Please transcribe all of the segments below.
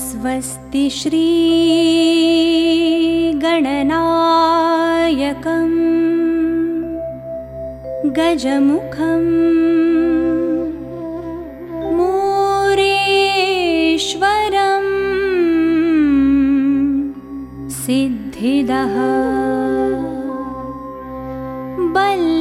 स्वस्तिश्रीगणनायकम् गजमुखम् मोरेश्वरम् सिद्धिदः बल्लाळस्तु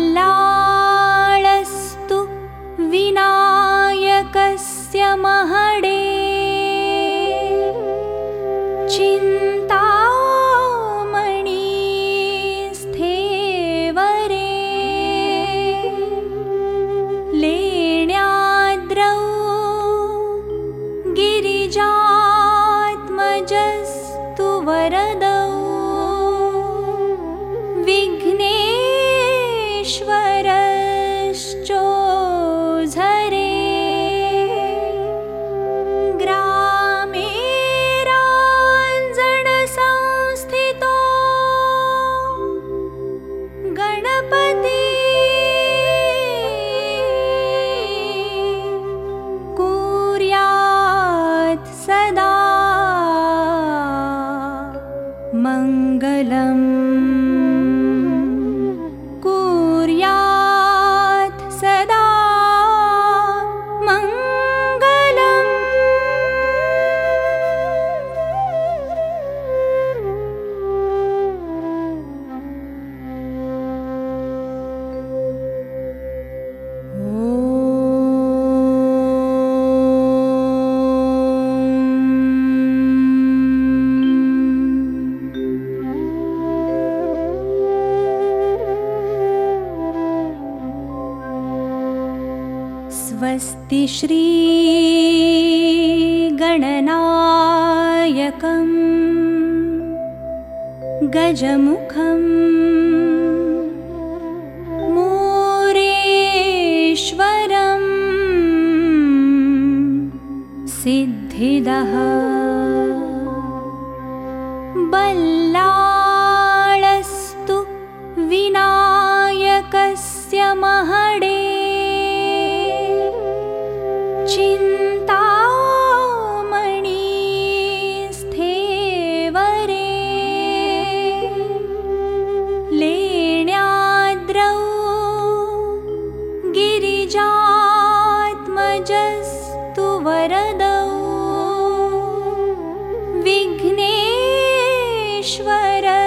गिरिजात्मजस्तु वरदौ। विघ्नेश्वरश्चोझरे मङ्गलम् स्वस्ति श्रीगणनायकम् गजमुखम् मोरेश्वरम् सिद्धिदः विघ्नेश्वरश्चोझरे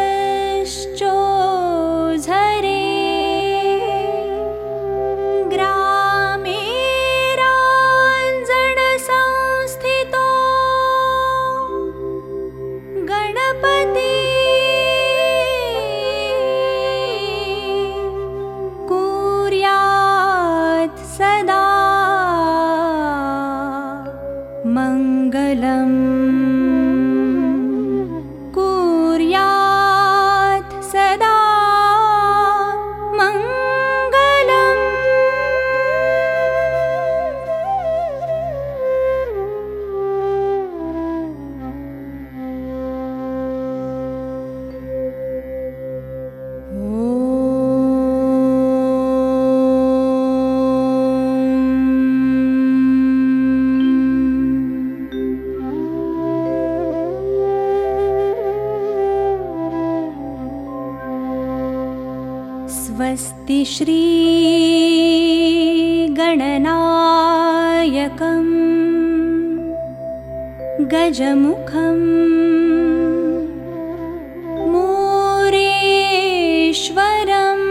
स्वस्ति श्रीगणनायकम् गजमुखम् मोरेश्वरम्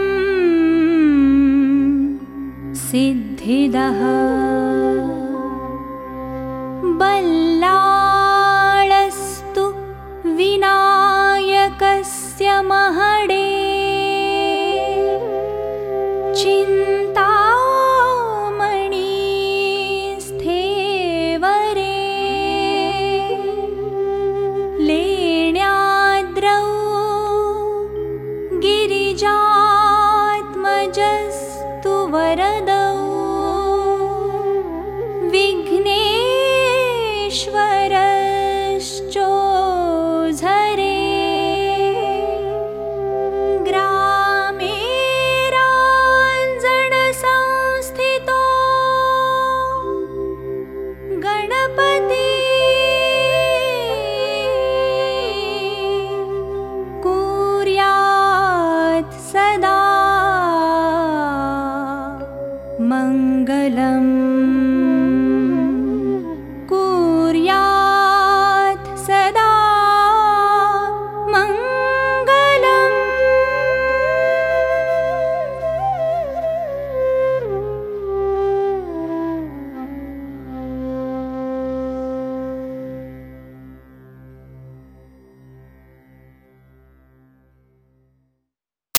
सिद्धिदः बल्लाळस्तु विनायकस्य महडे